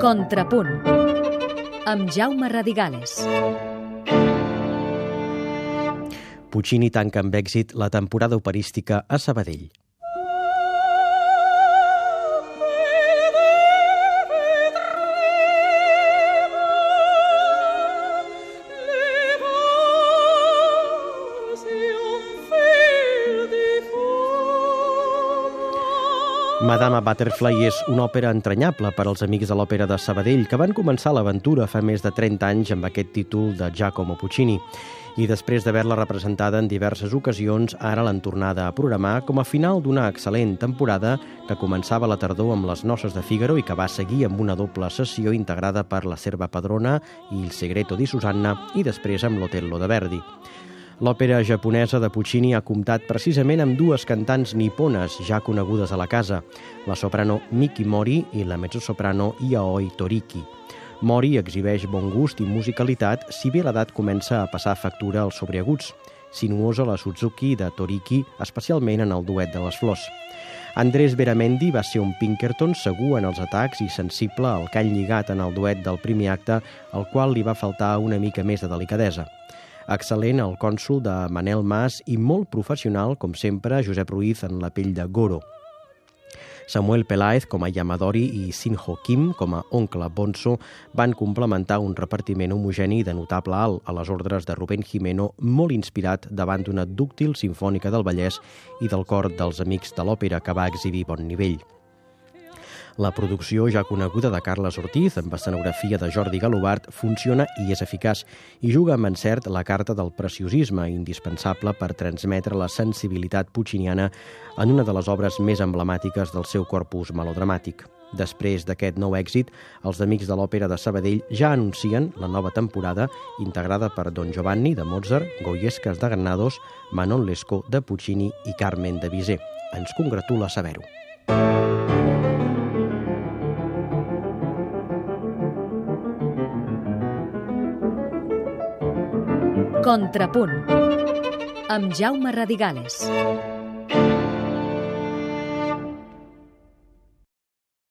Contrapunt amb Jaume Radigales. Puccini tanca amb èxit la temporada operística a Sabadell. Madama Butterfly és una òpera entranyable per als amics de l'òpera de Sabadell que van començar l'aventura fa més de 30 anys amb aquest títol de Giacomo Puccini i després d'haver-la representada en diverses ocasions, ara l'han tornada a programar com a final d'una excel·lent temporada que començava la tardor amb les Noces de Figaro i que va seguir amb una doble sessió integrada per la Serva Padrona i il Segreto di Susanna i després amb l'Otello de Verdi. L'òpera japonesa de Puccini ha comptat precisament amb dues cantants nipones ja conegudes a la casa, la soprano Miki Mori i la mezzosoprano Yaoi Toriki. Mori exhibeix bon gust i musicalitat, si bé l'edat comença a passar factura als sobreaguts. Sinuosa la Suzuki de Toriki, especialment en el duet de les flors. Andrés Beramendi va ser un Pinkerton segur en els atacs i sensible al call lligat en el duet del primer acte, al qual li va faltar una mica més de delicadesa. Excel·lent el cònsul de Manel Mas i molt professional, com sempre, Josep Ruiz en la pell de Goro. Samuel Peláez com a Yamadori i Sinho Kim com a oncle Bonso van complementar un repartiment homogeni de notable alt a les ordres de Rubén Jimeno, molt inspirat davant d'una dúctil sinfònica del Vallès i del cor dels Amics de l'Òpera que va exhibir bon nivell. La producció ja coneguda de Carles Ortiz, amb escenografia de Jordi Galobart, funciona i és eficaç i juga amb encert la carta del preciosisme, indispensable per transmetre la sensibilitat pucciniana en una de les obres més emblemàtiques del seu corpus melodramàtic. Després d'aquest nou èxit, els Amics de l'Òpera de Sabadell ja anuncien la nova temporada integrada per Don Giovanni de Mozart, Goyescas de Granados, Manon Lescaut de Puccini i Carmen de Bizet. Ens congratula saber-ho. Contrapunt amb Jaume Radigales.